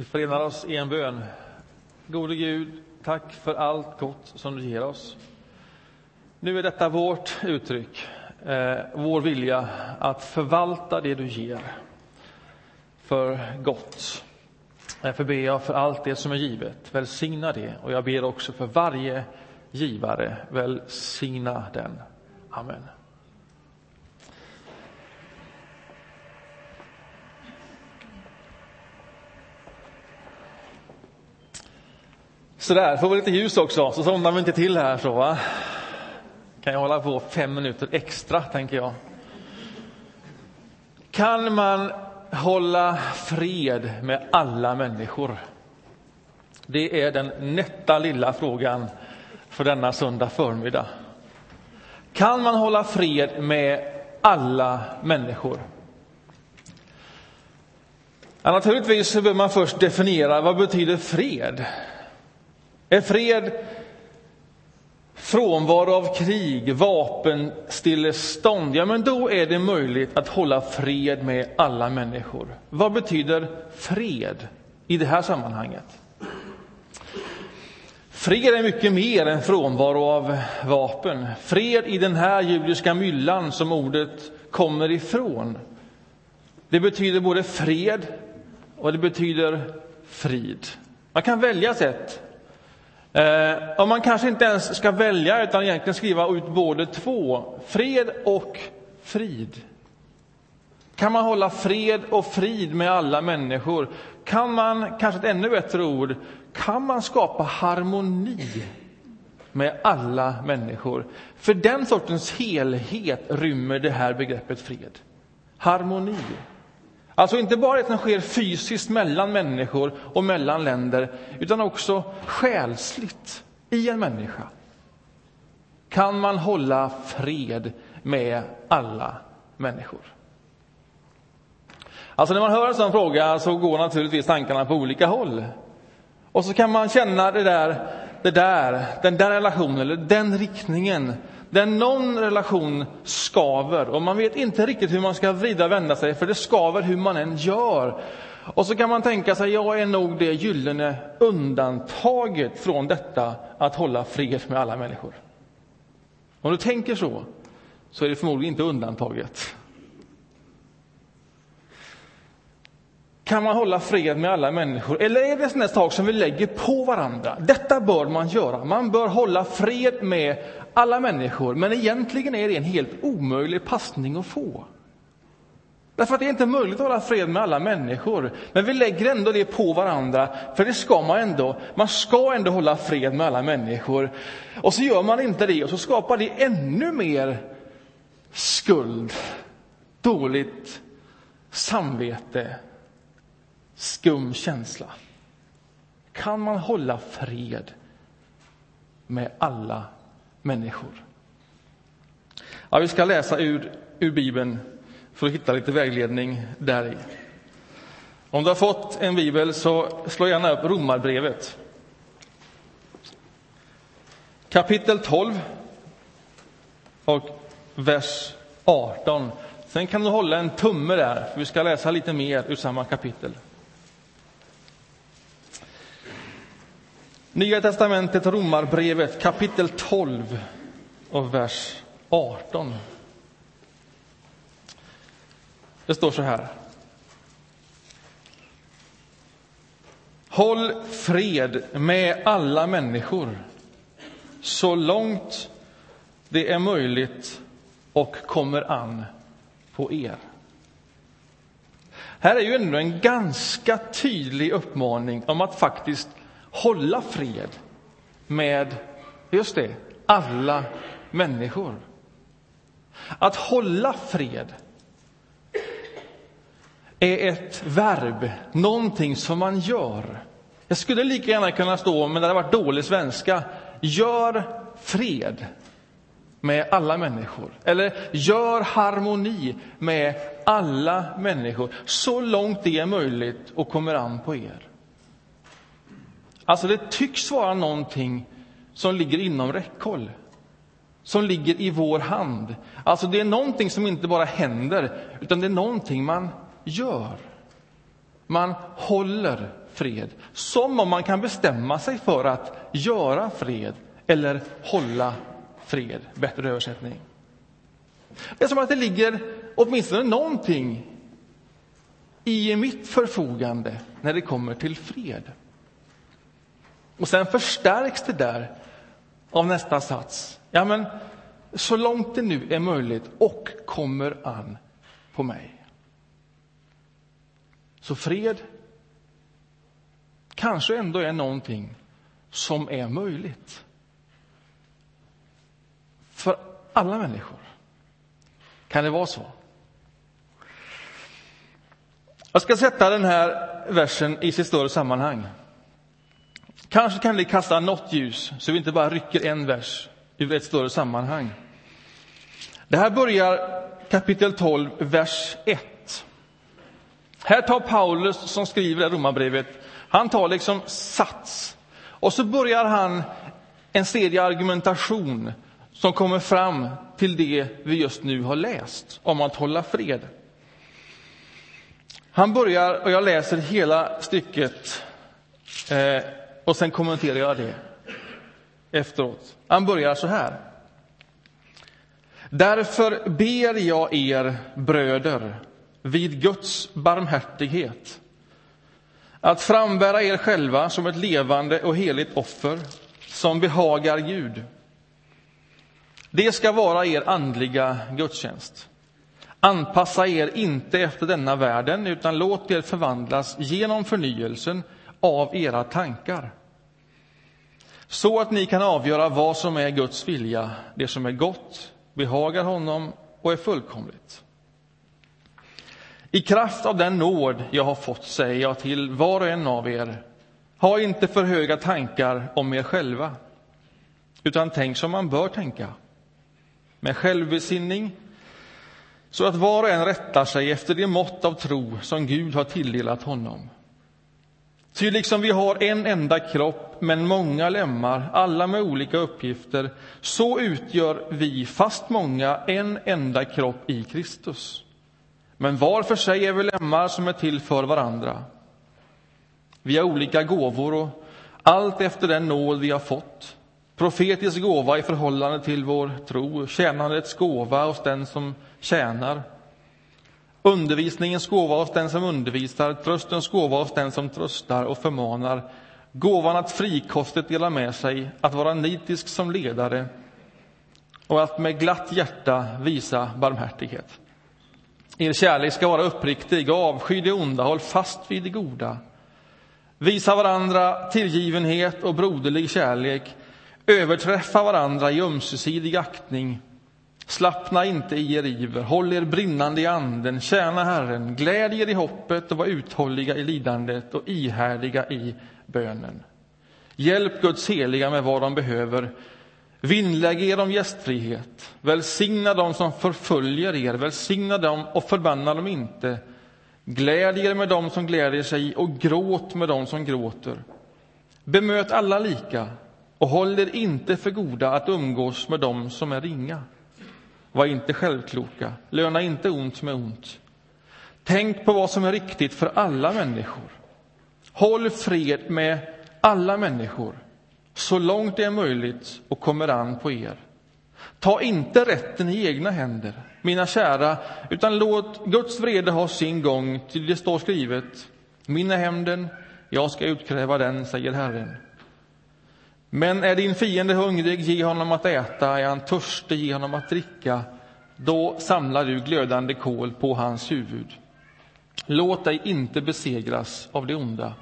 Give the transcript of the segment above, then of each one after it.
Vi förenar oss i en bön. Gode Gud, tack för allt gott som du ger oss. Nu är detta vårt uttryck, eh, vår vilja att förvalta det du ger för gott. Därför ber jag för allt det som är givet, välsigna det. Och jag ber också för varje givare, välsigna den. Amen. Sådär, får vi lite ljus också, så somnar vi inte till här så va. Kan jag hålla på fem minuter extra, tänker jag. Kan man hålla fred med alla människor? Det är den nätta lilla frågan för denna söndag förmiddag. Kan man hålla fred med alla människor? Ja, naturligtvis behöver man först definiera vad betyder fred? Är fred frånvaro av krig, vapenstillestånd, ja men då är det möjligt att hålla fred med alla människor. Vad betyder fred i det här sammanhanget? Fred är mycket mer än frånvaro av vapen. Fred i den här judiska myllan som ordet kommer ifrån. Det betyder både fred och det betyder frid. Man kan välja sätt Eh, och man kanske inte ens ska välja utan egentligen skriva ut både två, fred och frid. Kan man hålla fred och frid med alla människor? Kan man, kanske ett ännu bättre ord, kan man skapa harmoni med alla människor? För den sortens helhet rymmer det här begreppet fred. Harmoni. Alltså inte bara det som sker fysiskt mellan människor och mellan länder, utan också själsligt i en människa. Kan man hålla fred med alla människor? Alltså när man hör en sån fråga så går naturligtvis tankarna på olika håll. Och så kan man känna det där, det där, den där relationen eller den riktningen där någon relation skaver och man vet inte riktigt hur man ska vrida och vända sig, för det skaver hur man än gör. Och så kan man tänka sig, jag är nog det gyllene undantaget från detta att hålla fred med alla människor. Om du tänker så, så är det förmodligen inte undantaget. Kan man hålla fred med alla människor? Eller är det en sån sak som vi lägger på varandra? Detta bör man göra. Man bör hålla fred med alla människor, men egentligen är det en helt omöjlig passning att få. Därför att det är inte möjligt att hålla fred med alla människor. Men vi lägger ändå det på varandra, för det ska man ändå. Man ska ändå hålla fred med alla människor. Och så gör man inte det och så skapar det ännu mer skuld, dåligt samvete, skum känsla. Kan man hålla fred med alla människor? Ja, vi ska läsa ur, ur Bibeln för att hitta lite vägledning där i. Om du har fått en bibel så slå gärna upp Romarbrevet. Kapitel 12 och vers 18. Sen kan du hålla en tumme där, för vi ska läsa lite mer ur samma kapitel. Nya testamentet, Romarbrevet, kapitel 12 och vers 18. Det står så här. Håll fred med alla människor så långt det är möjligt och kommer an på er. Här är ju ändå en ganska tydlig uppmaning om att faktiskt hålla fred med, just det, alla människor. Att hålla fred är ett verb, någonting som man gör. Jag skulle lika gärna kunna stå, men det hade varit dålig svenska, gör fred med alla människor. Eller gör harmoni med alla människor, så långt det är möjligt och kommer an på er. Alltså det tycks vara någonting som ligger inom räckhåll, som ligger i vår hand. Alltså det är någonting som inte bara händer, utan det är någonting man gör. Man håller fred. Som om man kan bestämma sig för att göra fred eller hålla fred. Bättre översättning. Det är som att det ligger åtminstone någonting i mitt förfogande när det kommer till fred. Och sen förstärks det där av nästa sats. Ja, men så långt det nu är möjligt och kommer an på mig. Så fred kanske ändå är någonting som är möjligt. För alla människor. Kan det vara så? Jag ska sätta den här versen i sitt större sammanhang. Kanske kan det kasta något ljus så vi inte bara rycker en vers ur ett större sammanhang. Det här börjar kapitel 12, vers 1. Här tar Paulus, som skriver det romabrevet, han tar liksom sats och så börjar han en serie argumentation som kommer fram till det vi just nu har läst om att hålla fred. Han börjar, och jag läser hela stycket eh, och sen kommenterar jag det efteråt. Han börjar så här. Därför ber jag er bröder vid Guds barmhärtighet att frambära er själva som ett levande och heligt offer som behagar Gud. Det ska vara er andliga gudstjänst. Anpassa er inte efter denna världen, utan låt er förvandlas genom förnyelsen av era tankar så att ni kan avgöra vad som är Guds vilja, det som är gott, behagar honom och är fullkomligt. I kraft av den nåd jag har fått säger jag till var och en av er, ha inte för höga tankar om er själva, utan tänk som man bör tänka, med självbesinning, så att var och en rättar sig efter det mått av tro som Gud har tilldelat honom. Ty liksom vi har en enda kropp, men många lemmar, alla med olika uppgifter, så utgör vi, fast många, en enda kropp i Kristus. Men var för sig är vi lemmar som är till för varandra. Vi har olika gåvor och allt efter den nåd vi har fått. Profetisk gåva i förhållande till vår tro, tjänandets gåva hos den som tjänar undervisningens gåva hos den som undervisar, tröstens gåva hos den som tröstar och förmanar, gåvan att frikostigt dela med sig, att vara nitisk som ledare och att med glatt hjärta visa barmhärtighet. Er kärlek ska vara uppriktig, avsky det onda, håll fast vid det goda. Visa varandra tillgivenhet och broderlig kärlek, överträffa varandra i ömsesidig aktning Slappna inte i er iver, håll er brinnande i anden, tjäna Herren, gläd er i hoppet och var uthålliga i lidandet och ihärdiga i bönen. Hjälp Guds heliga med vad de behöver. Vinnlägg er om gästfrihet. Välsigna dem som förföljer er, välsigna dem och förbanna dem inte. Gläd er med dem som gläder sig och gråt med dem som gråter. Bemöt alla lika och håll er inte för goda att umgås med dem som är ringa. Var inte självkloka, löna inte ont med ont. Tänk på vad som är riktigt för alla människor. Håll fred med alla människor så långt det är möjligt och kommer an på er. Ta inte rätten i egna händer, mina kära, utan låt Guds vrede ha sin gång, till det står skrivet, min är hämnden, jag ska utkräva den, säger Herren. Men är din fiende hungrig, ge honom att äta, är han törstig, ge honom att dricka. Då samlar du glödande kol på hans huvud. Låt dig inte besegras av det onda,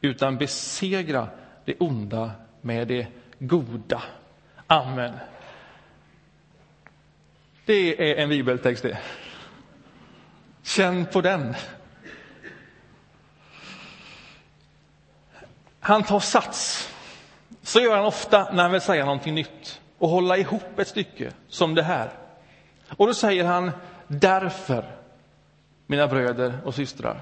utan besegra det onda med det goda. Amen. Det är en bibeltext det. Känn på den. Han tar sats så gör han ofta när han vill säga någonting nytt och hålla ihop ett stycke som det här. Och då säger han därför, mina bröder och systrar.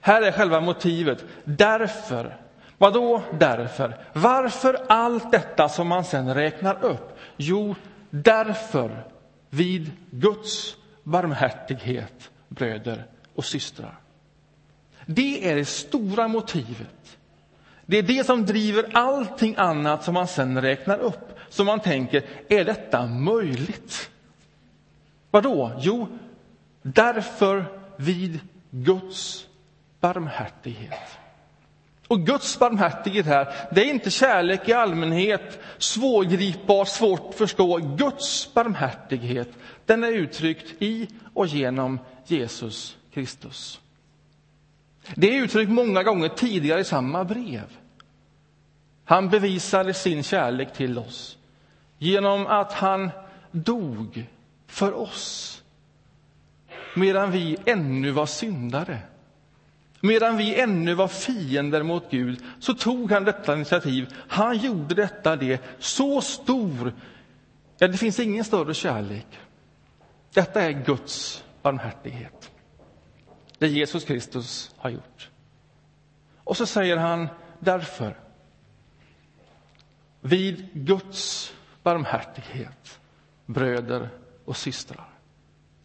Här är själva motivet. Därför. Vad då därför? Varför allt detta som man sen räknar upp? Jo, därför vid Guds barmhärtighet, bröder och systrar. Det är det stora motivet. Det är det som driver allting annat som man sen räknar upp. Så man tänker, är detta möjligt? Vadå? Jo, därför vid Guds barmhärtighet. Och Guds barmhärtighet här, det är inte kärlek i allmänhet, svårgripbar, svårt att förstå. Guds barmhärtighet, den är uttryckt i och genom Jesus Kristus. Det är uttryckt många gånger tidigare i samma brev. Han bevisade sin kärlek till oss genom att han dog för oss medan vi ännu var syndare. Medan vi ännu var fiender mot Gud så tog han detta initiativ. Han gjorde detta det så stor, ja, det finns ingen större kärlek. Detta är Guds barmhärtighet. Det Jesus Kristus har gjort. Och så säger han därför. Vid Guds barmhärtighet, bröder och systrar.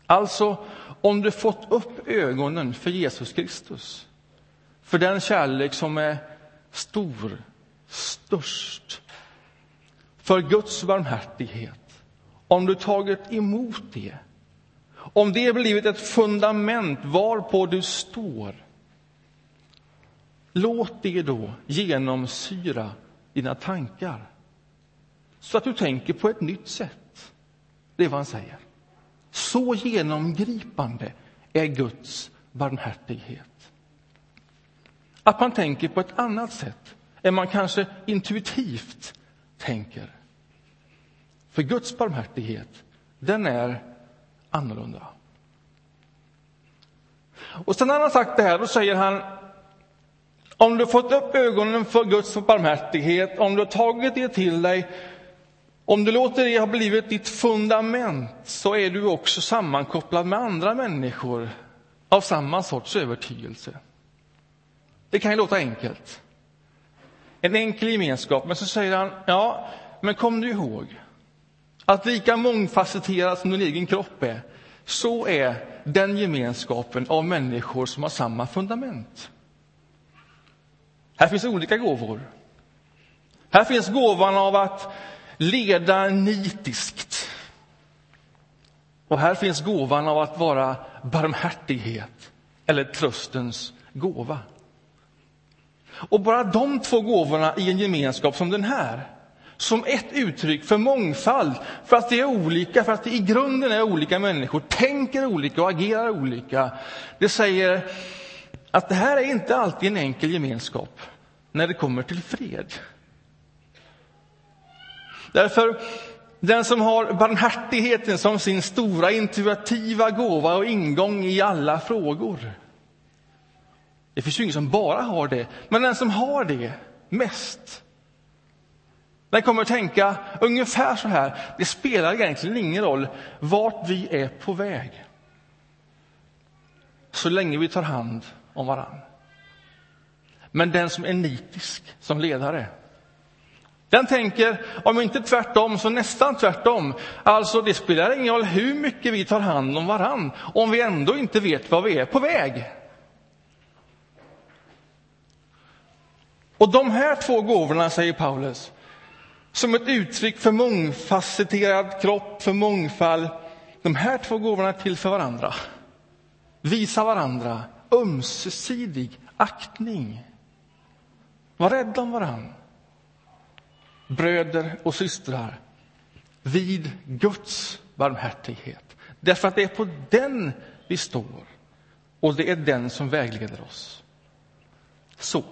Alltså, om du fått upp ögonen för Jesus Kristus, för den kärlek som är stor, störst, för Guds barmhärtighet, om du tagit emot det, om det blivit ett fundament varpå du står, låt det då genomsyra dina tankar så att du tänker på ett nytt sätt. Det är vad han säger. Så genomgripande är Guds barmhärtighet. Att man tänker på ett annat sätt än man kanske intuitivt tänker. För Guds barmhärtighet, den är annorlunda. Och sen när han sagt det här, då säger han om du fått upp ögonen för Guds barmhärtighet, om du tagit det till dig om du låter det ha blivit ditt fundament så är du också sammankopplad med andra människor av samma sorts övertygelse. Det kan ju låta enkelt. En enkel gemenskap, men så säger han, ja, men kom du ihåg att lika mångfacetterad som din egen kropp är, så är den gemenskapen av människor som har samma fundament. Här finns olika gåvor. Här finns gåvan av att leda nitiskt. Och här finns gåvan av att vara barmhärtighet eller tröstens gåva. Och bara de två gåvorna i en gemenskap som den här som ett uttryck för mångfald, för att det är olika, för att det i grunden är olika människor, tänker olika och agerar olika. Det säger att det här är inte alltid en enkel gemenskap när det kommer till fred. Därför, den som har barmhärtigheten som sin stora intuitiva gåva och ingång i alla frågor. Det finns ju ingen som bara har det, men den som har det mest den kommer att tänka ungefär så här. Det spelar egentligen ingen roll vart vi är på väg. Så länge vi tar hand om varann. Men den som är nitisk som ledare, den tänker, om inte tvärtom, så nästan tvärtom. Alltså, det spelar ingen roll hur mycket vi tar hand om varann, om vi ändå inte vet var vi är på väg. Och de här två gåvorna, säger Paulus, som ett uttryck för mångfacetterad kropp, för mångfald. De här två gåvorna är till för varandra. Visa varandra ömsesidig aktning. Var rädda om varandra bröder och systrar vid Guds barmhärtighet. Därför att det är på den vi står och det är den som vägleder oss. Så.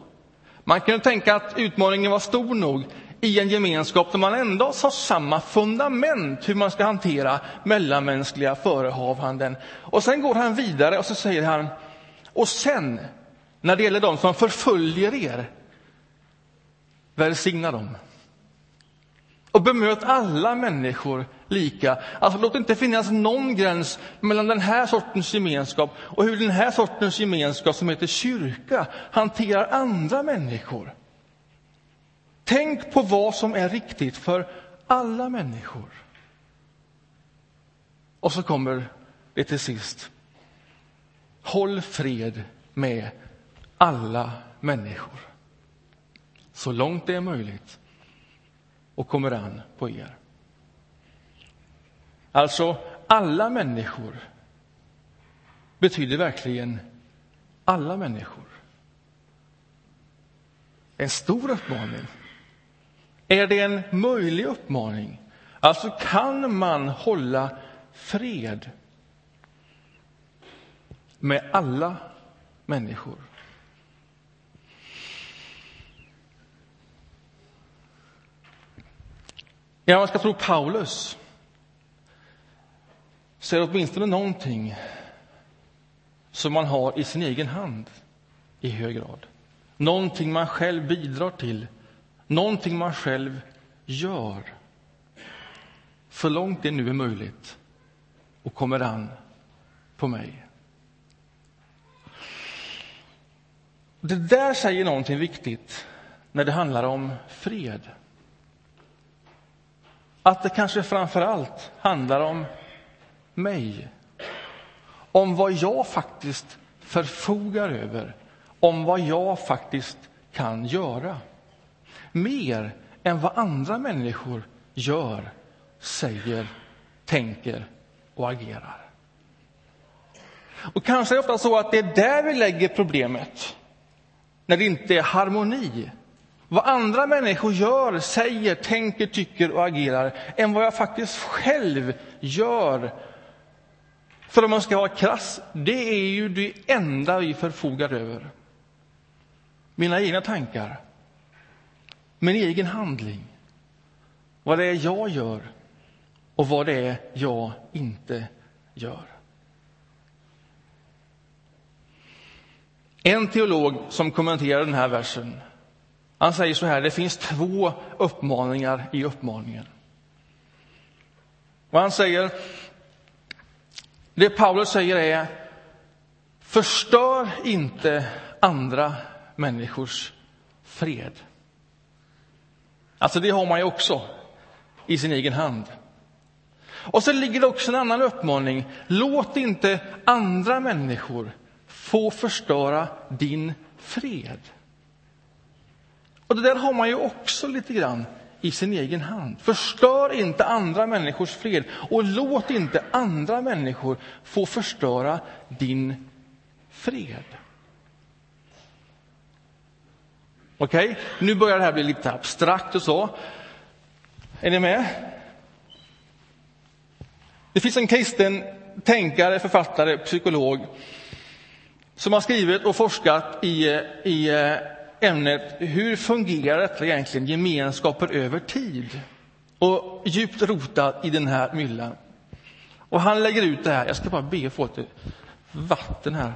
Man kan tänka att utmaningen var stor nog i en gemenskap där man ändå har samma fundament hur man ska hantera mellanmänskliga förehavanden. Och sen går han vidare och så säger han, och sen när det gäller de som förföljer er, välsigna dem. Och bemöt alla människor lika. Alltså, låt det inte finnas någon gräns mellan den här sortens gemenskap och hur den här sortens gemenskap, som heter kyrka, hanterar andra människor. Tänk på vad som är riktigt för alla människor. Och så kommer det till sist. Håll fred med alla människor. Så långt det är möjligt och kommer an på er. Alltså, alla människor betyder verkligen alla människor. En stor uppmaning. Är det en möjlig uppmaning? Alltså, kan man hålla fred med alla människor? Ja, man ska tro Paulus så är det åtminstone någonting som man har i sin egen hand i hög grad. Någonting man själv bidrar till, någonting man själv gör. Så långt det nu är möjligt och kommer an på mig. Det där säger någonting viktigt när det handlar om fred. Att det kanske framför allt handlar om mig. Om vad jag faktiskt förfogar över, om vad jag faktiskt kan göra. Mer än vad andra människor gör, säger, tänker och agerar. Och kanske är det ofta så att det är där vi lägger problemet, när det inte är harmoni. Vad andra människor gör, säger, tänker, tycker och agerar än vad jag faktiskt själv gör för om man ska vara krass, det är ju det enda vi förfogar över. Mina egna tankar, min egen handling, vad det är jag gör och vad det är jag inte gör. En teolog som kommenterar den här versen han säger så här, det finns två uppmaningar i uppmaningen. Och han säger det Paulus säger är förstör inte andra människors fred. Alltså, det har man ju också i sin egen hand. Och så ligger det också en annan uppmaning. Låt inte andra människor få förstöra din fred. Och det där har man ju också lite grann i sin egen hand. Förstör inte andra människors fred och låt inte andra människor få förstöra din fred. Okej, okay? nu börjar det här bli lite abstrakt och så. Är ni med? Det finns en kristen tänkare, författare, psykolog som har skrivit och forskat i, i eh, ämnet hur fungerar detta egentligen, gemenskaper över tid? Och djupt rotad i den här myllan. Och han lägger ut det här. Jag ska bara be att få lite vatten här.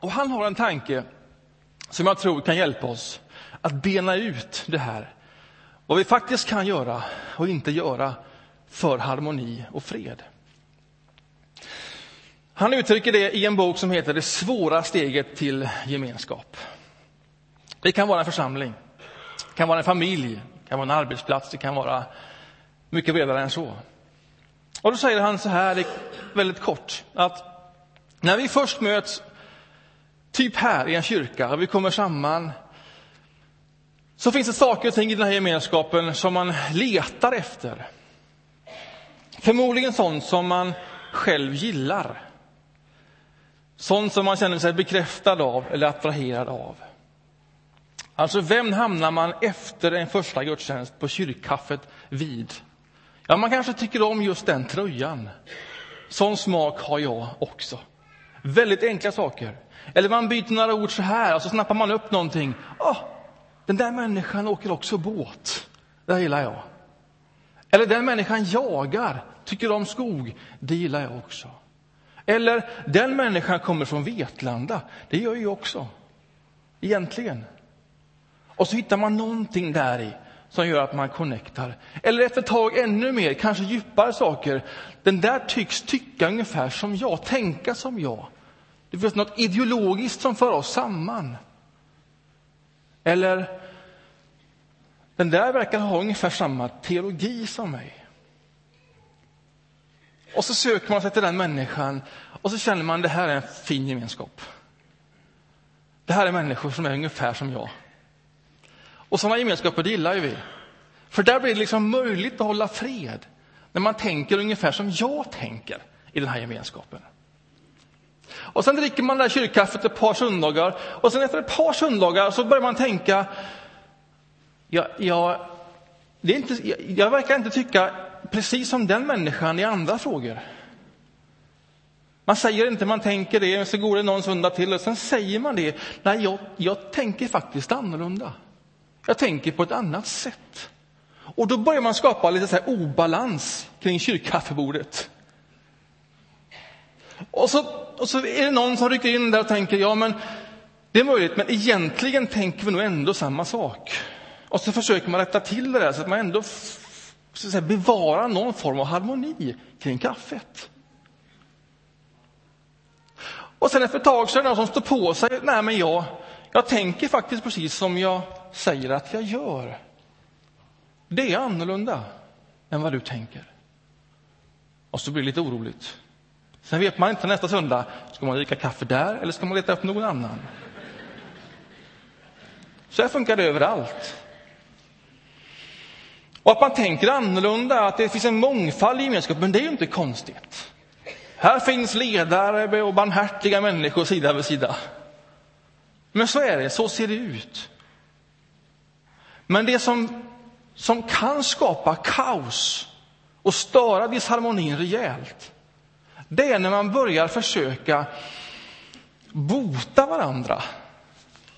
Och han har en tanke som jag tror kan hjälpa oss att bena ut det här. Vad vi faktiskt kan göra och inte göra för harmoni och fred. Han uttrycker det i en bok som heter Det svåra steget till gemenskap. Det kan vara en församling, det kan vara en familj, det kan vara en arbetsplats, det kan vara mycket bredare än så. Och då säger han så här, väldigt kort, att när vi först möts, typ här i en kyrka, och vi kommer samman, så finns det saker och ting i den här gemenskapen som man letar efter. Förmodligen sånt som man själv gillar. Sånt som man känner sig bekräftad av eller attraherad av. Alltså, vem hamnar man efter en första gudstjänst på kyrkkaffet vid? Ja, man kanske tycker om just den tröjan. Sån smak har jag också. Väldigt enkla saker. Eller man byter några ord så här och så snappar man upp någonting. Oh, den där människan åker också båt. Det gillar jag. Eller den människan jagar, tycker om skog. Det gillar jag också. Eller den människan kommer från Vetlanda. Det gör jag också. Egentligen. Och så hittar man någonting där i som gör att man connectar. Eller efter ett tag ännu mer, kanske djupare saker. Den där tycks tycka ungefär som jag, tänka som jag. Det finns något ideologiskt som för oss samman. Eller den där verkar ha ungefär samma teologi som mig. Och så söker man sig till den människan och så känner man det här är en fin gemenskap. Det här är människor som är ungefär som jag. Och sådana gemenskaper gillar ju vi. För där blir det liksom möjligt att hålla fred när man tänker ungefär som jag tänker i den här gemenskapen. Och sen dricker man det där kyrkkaffet ett par söndagar och sen efter ett par söndagar så börjar man tänka, ja, ja, det är inte, jag, jag verkar inte tycka precis som den människan i andra frågor. Man säger inte man tänker det, så går det någon söndag till och sen säger man det. Nej, jag, jag tänker faktiskt annorlunda. Jag tänker på ett annat sätt. Och då börjar man skapa lite så här obalans kring kyrkkaffebordet. Och så, och så är det någon som rycker in där och tänker, ja men det är möjligt, men egentligen tänker vi nog ändå samma sak. Och så försöker man rätta till det där så att man ändå så att säga, bevarar någon form av harmoni kring kaffet. Och sen efter ett tag så är det någon som står på sig. Nej, men jag, jag tänker faktiskt precis som jag säger att jag gör. Det är annorlunda än vad du tänker. Och så blir det lite oroligt. Sen vet man inte nästa söndag, ska man dricka kaffe där eller ska man leta upp någon annan? Så här funkar det överallt. Och att man tänker annorlunda, att det finns en mångfald i gemenskapen, det är ju inte konstigt. Här finns ledare och barmhärtiga människor sida vid sida. Men så är det, så ser det ut. Men det som, som kan skapa kaos och störa disharmonin rejält, det är när man börjar försöka bota varandra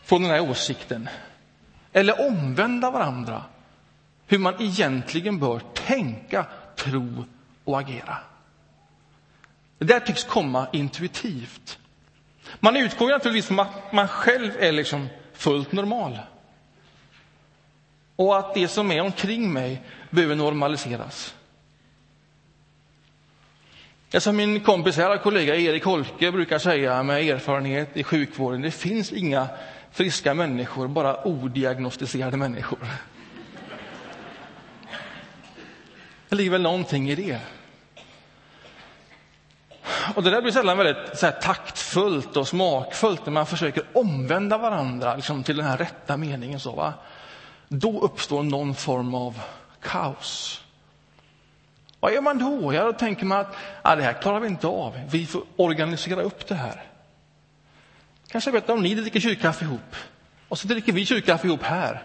från den här åsikten. Eller omvända varandra hur man egentligen bör tänka, tro och agera. Det där tycks komma intuitivt. Man utgår naturligtvis från att man själv är liksom fullt normal. Och att det som är omkring mig behöver normaliseras. Det som min kompis här kollega Erik Holke brukar säga med erfarenhet i sjukvården, det finns inga friska människor, bara odiagnostiserade människor. Det ligger väl någonting i det. Och det där blir sällan väldigt så här, taktfullt och smakfullt när man försöker omvända varandra liksom, till den här rätta meningen. Så, va? Då uppstår någon form av kaos. Vad gör man då? Ja, då tänker man att ah, det här klarar vi inte av. Vi får organisera upp det här. Kanske bättre om ni dricker kyrkkaffe ihop och så dricker vi kyrkkaffe ihop här.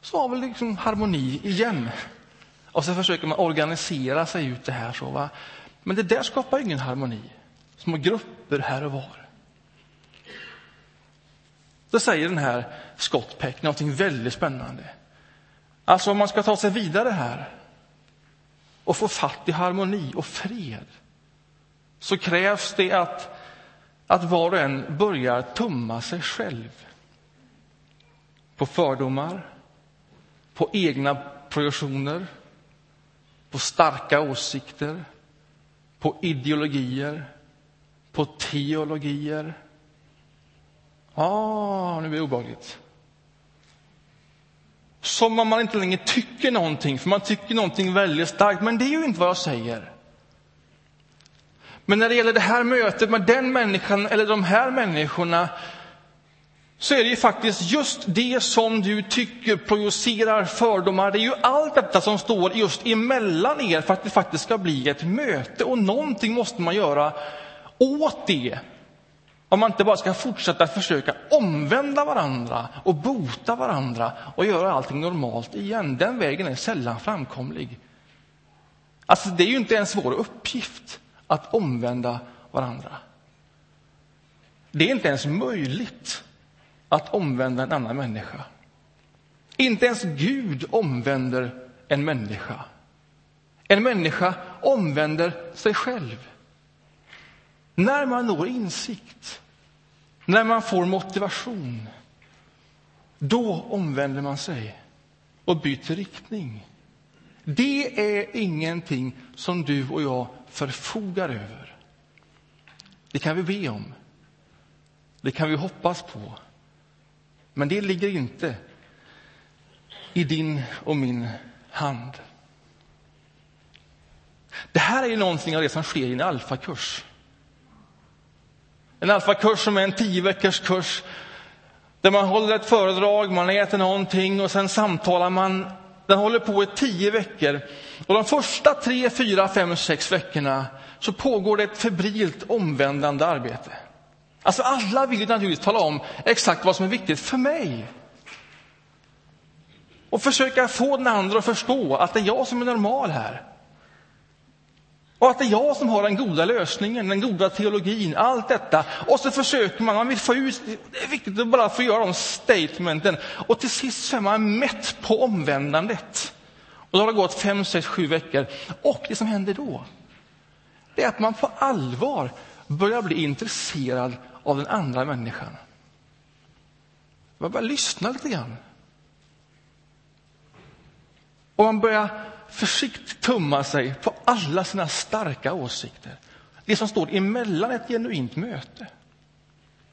Så har vi liksom harmoni igen. Och så försöker man organisera sig ut det här. Så, va? Men det där skapar ingen harmoni. Små grupper här och var. Då säger den här Scott Peck någonting väldigt spännande. Alltså om man ska ta sig vidare här och få fatt i harmoni och fred så krävs det att, att var och en börjar tumma sig själv på fördomar, på egna projektioner, på starka åsikter, på ideologier, på teologier. Ah, nu blir det obehagligt. Som om man inte längre tycker någonting, för man tycker någonting väldigt starkt. Men det är ju inte vad jag säger. Men när det gäller det här mötet med den människan eller de här människorna så är det ju faktiskt just det som du tycker projicerar fördomar. Det är ju allt detta som står just emellan er för att det faktiskt ska bli ett möte. Och någonting måste man göra åt det. Om man inte bara ska fortsätta försöka omvända varandra och bota varandra och göra allting normalt igen. Den vägen är sällan framkomlig. Alltså, det är ju inte ens vår uppgift att omvända varandra. Det är inte ens möjligt att omvända en annan människa. Inte ens Gud omvänder en människa. En människa omvänder sig själv. När man når insikt, när man får motivation, då omvänder man sig och byter riktning. Det är ingenting som du och jag förfogar över. Det kan vi be om. Det kan vi hoppas på. Men det ligger inte i din och min hand. Det här är ju någonting av det som sker i en alfakurs. En alfakurs som är en tio veckors kurs där man håller ett föredrag, man äter någonting och sen samtalar man. Den håller på i tio veckor och de första tre, fyra, fem, sex veckorna så pågår det ett febrilt omvändande arbete. Alltså alla vill naturligtvis tala om exakt vad som är viktigt för mig. Och försöka få den andra att förstå att det är jag som är normal här. Och att det är jag som har den goda lösningen, den goda teologin, allt detta. Och så försöker man, man vill få ut, det är viktigt att bara få göra de statementen. Och till sist så är man mätt på omvändandet. Och då har det gått fem, sex, sju veckor. Och det som händer då, det är att man på allvar börjar bli intresserad av den andra människan. Man börjar lyssna lite grann. Och man börjar försiktigt tumma sig på alla sina starka åsikter. Det som står emellan ett genuint möte.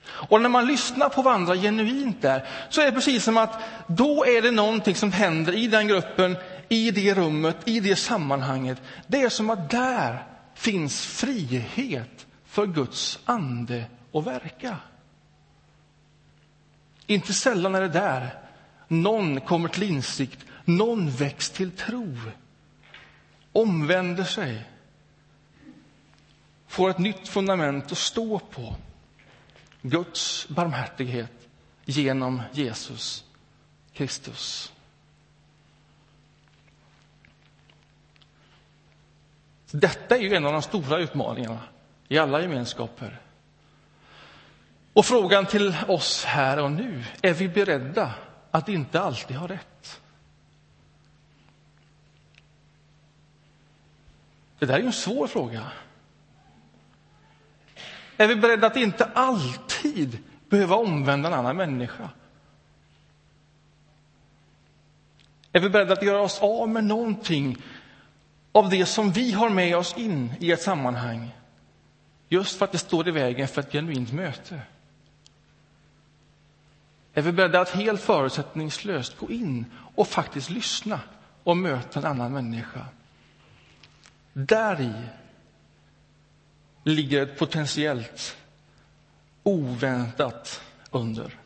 Och när man lyssnar på varandra genuint där så är det precis som att då är det någonting som händer i den gruppen, i det rummet, i det sammanhanget. Det är som att där finns frihet för Guds ande att verka. Inte sällan är det där någon kommer till insikt, någon väcks till tro, omvänder sig, får ett nytt fundament att stå på. Guds barmhärtighet genom Jesus Kristus. Detta är ju en av de stora utmaningarna i alla gemenskaper. Och frågan till oss här och nu, är vi beredda att inte alltid ha rätt? Det där är ju en svår fråga. Är vi beredda att inte alltid behöva omvända en annan människa? Är vi beredda att göra oss av med någonting av det som vi har med oss in i ett sammanhang just för att det står i vägen för ett genuint möte? Är vi beredda att helt förutsättningslöst gå in och faktiskt lyssna och möta en annan människa? Där i ligger ett potentiellt oväntat under.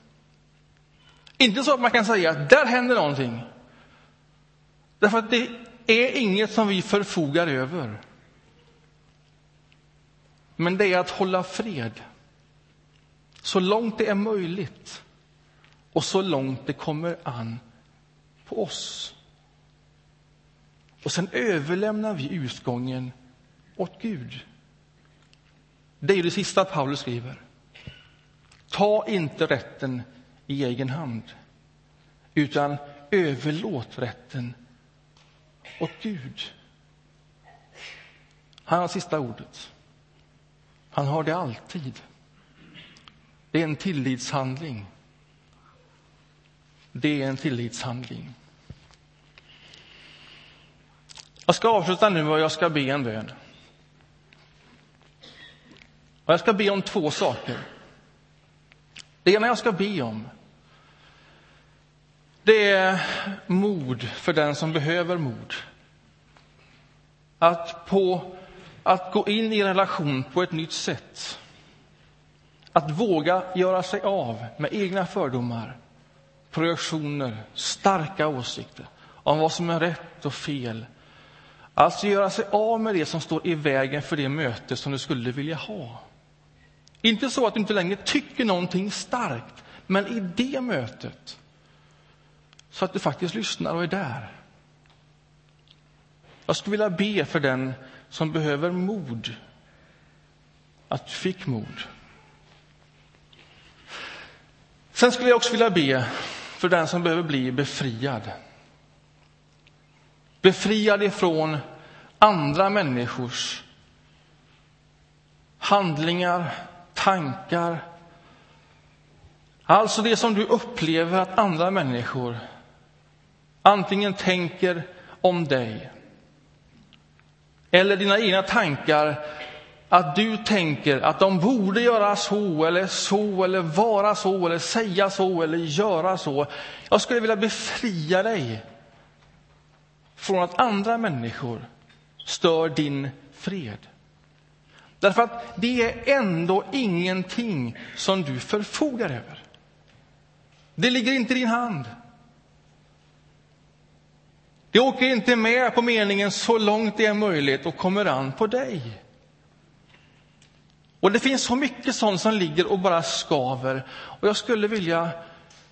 Inte så att man kan säga att där händer någonting. Därför att det är inget som vi förfogar över. Men det är att hålla fred så långt det är möjligt och så långt det kommer an på oss. Och sen överlämnar vi utgången åt Gud. Det är det sista Paulus skriver. Ta inte rätten i egen hand, utan överlåt rätten åt Gud. Han har sista ordet. Han har det alltid. Det är en tillitshandling. Det är en tillitshandling. Jag ska avsluta nu och jag ska be en bön. Och jag ska be om två saker. Det ena jag ska be om det är mod för den som behöver mod. Att, på, att gå in i relation på ett nytt sätt. Att våga göra sig av med egna fördomar, projektioner, starka åsikter om vad som är rätt och fel Alltså göra sig av med det som står i vägen för det möte som du skulle vilja ha. Inte så att du inte längre tycker någonting starkt, men i det mötet så att du faktiskt lyssnar och är där. Jag skulle vilja be för den som behöver mod, att du fick mod. Sen skulle jag också vilja be för den som behöver bli befriad. Befriad ifrån andra människors handlingar, tankar. Alltså det som du upplever att andra människor antingen tänker om dig eller dina egna tankar att du tänker att de borde göra så eller så eller vara så eller säga så eller göra så. Jag skulle vilja befria dig från att andra människor stör din fred. Därför att det är ändå ingenting som du förfogar över. Det ligger inte i din hand. Det åker inte med på meningen så långt det är möjligt och kommer an på dig. Och det finns så mycket sånt som ligger och bara skaver. Och jag skulle vilja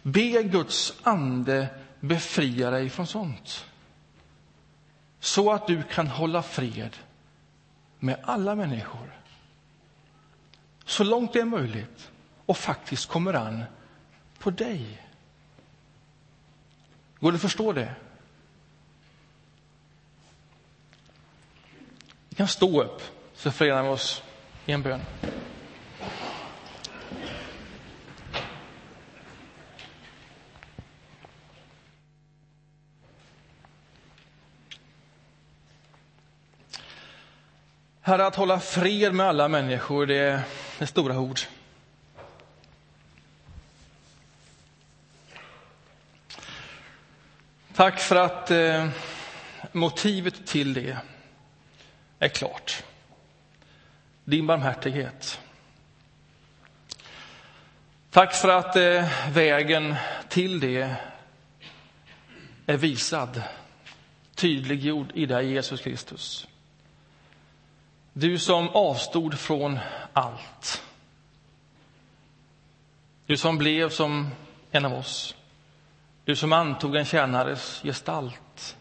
be Guds ande befria dig från sånt. Så att du kan hålla fred med alla människor. Så långt det är möjligt och faktiskt kommer an på dig. Går det att förstå det? Vi kan stå upp så förenar vi oss i en bön. Herre, att hålla fred med alla människor, det är, det stora ord. Tack för att eh, motivet till det är klart. Din barmhärtighet. Tack för att eh, vägen till det är visad, tydliggjord i dig, Jesus Kristus. Du som avstod från allt. Du som blev som en av oss. Du som antog en tjänares gestalt.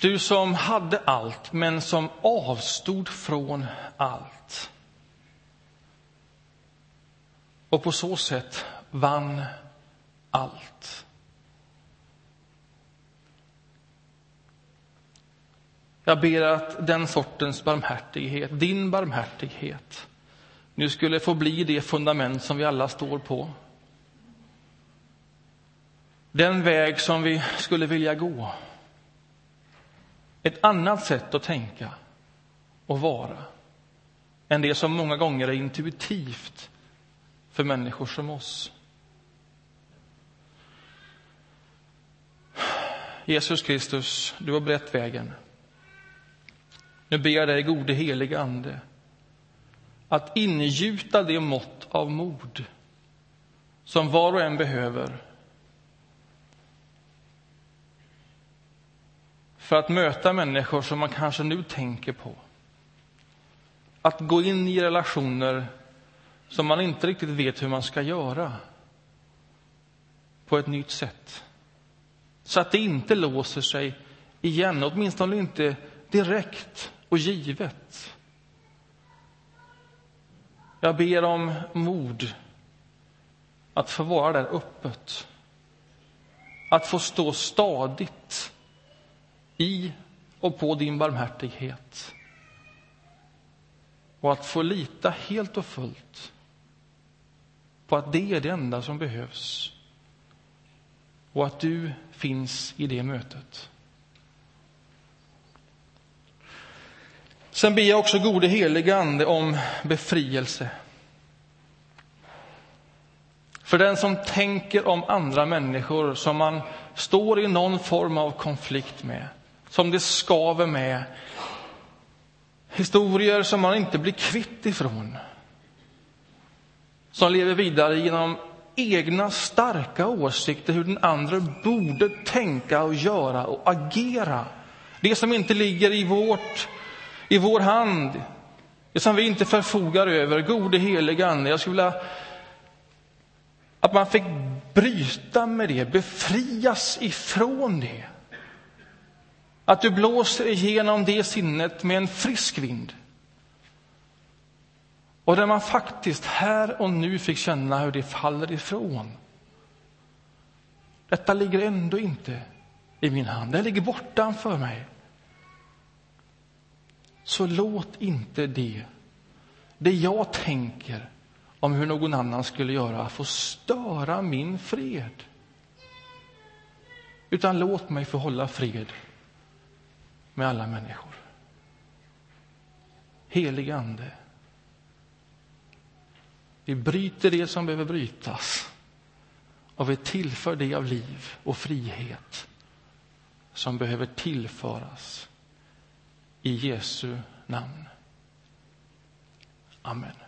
Du som hade allt, men som avstod från allt. Och på så sätt vann allt. Jag ber att den sortens barmhärtighet, din barmhärtighet, nu skulle få bli det fundament som vi alla står på. Den väg som vi skulle vilja gå. Ett annat sätt att tänka och vara än det som många gånger är intuitivt för människor som oss. Jesus Kristus, du har berett vägen. Nu ber jag dig, gode helige Ande, att ingjuta det mått av mod som var och en behöver för att möta människor som man kanske nu tänker på. Att gå in i relationer som man inte riktigt vet hur man ska göra på ett nytt sätt. Så att det inte låser sig igen, åtminstone inte direkt och givet. Jag ber om mod att få vara där öppet. Att få stå stadigt i och på din barmhärtighet. Och att få lita helt och fullt på att det är det enda som behövs och att du finns i det mötet. Sen ber jag också gode helige Ande om befrielse. För den som tänker om andra människor som man står i någon form av konflikt med, som det skaver med, historier som man inte blir kvitt ifrån, som lever vidare genom egna starka åsikter hur den andra borde tänka och göra och agera. Det som inte ligger i vårt i vår hand, det som vi inte förfogar över. Gode helige Ande, jag skulle vilja att man fick bryta med det, befrias ifrån det. Att du blåser igenom det sinnet med en frisk vind. Och där man faktiskt här och nu fick känna hur det faller ifrån. Detta ligger ändå inte i min hand, det ligger bortanför mig. Så låt inte det, det jag tänker om hur någon annan skulle göra, få störa min fred. Utan låt mig få hålla fred med alla människor. Helige Ande, vi bryter det som behöver brytas och vi tillför det av liv och frihet som behöver tillföras i Jesu namn. Amen.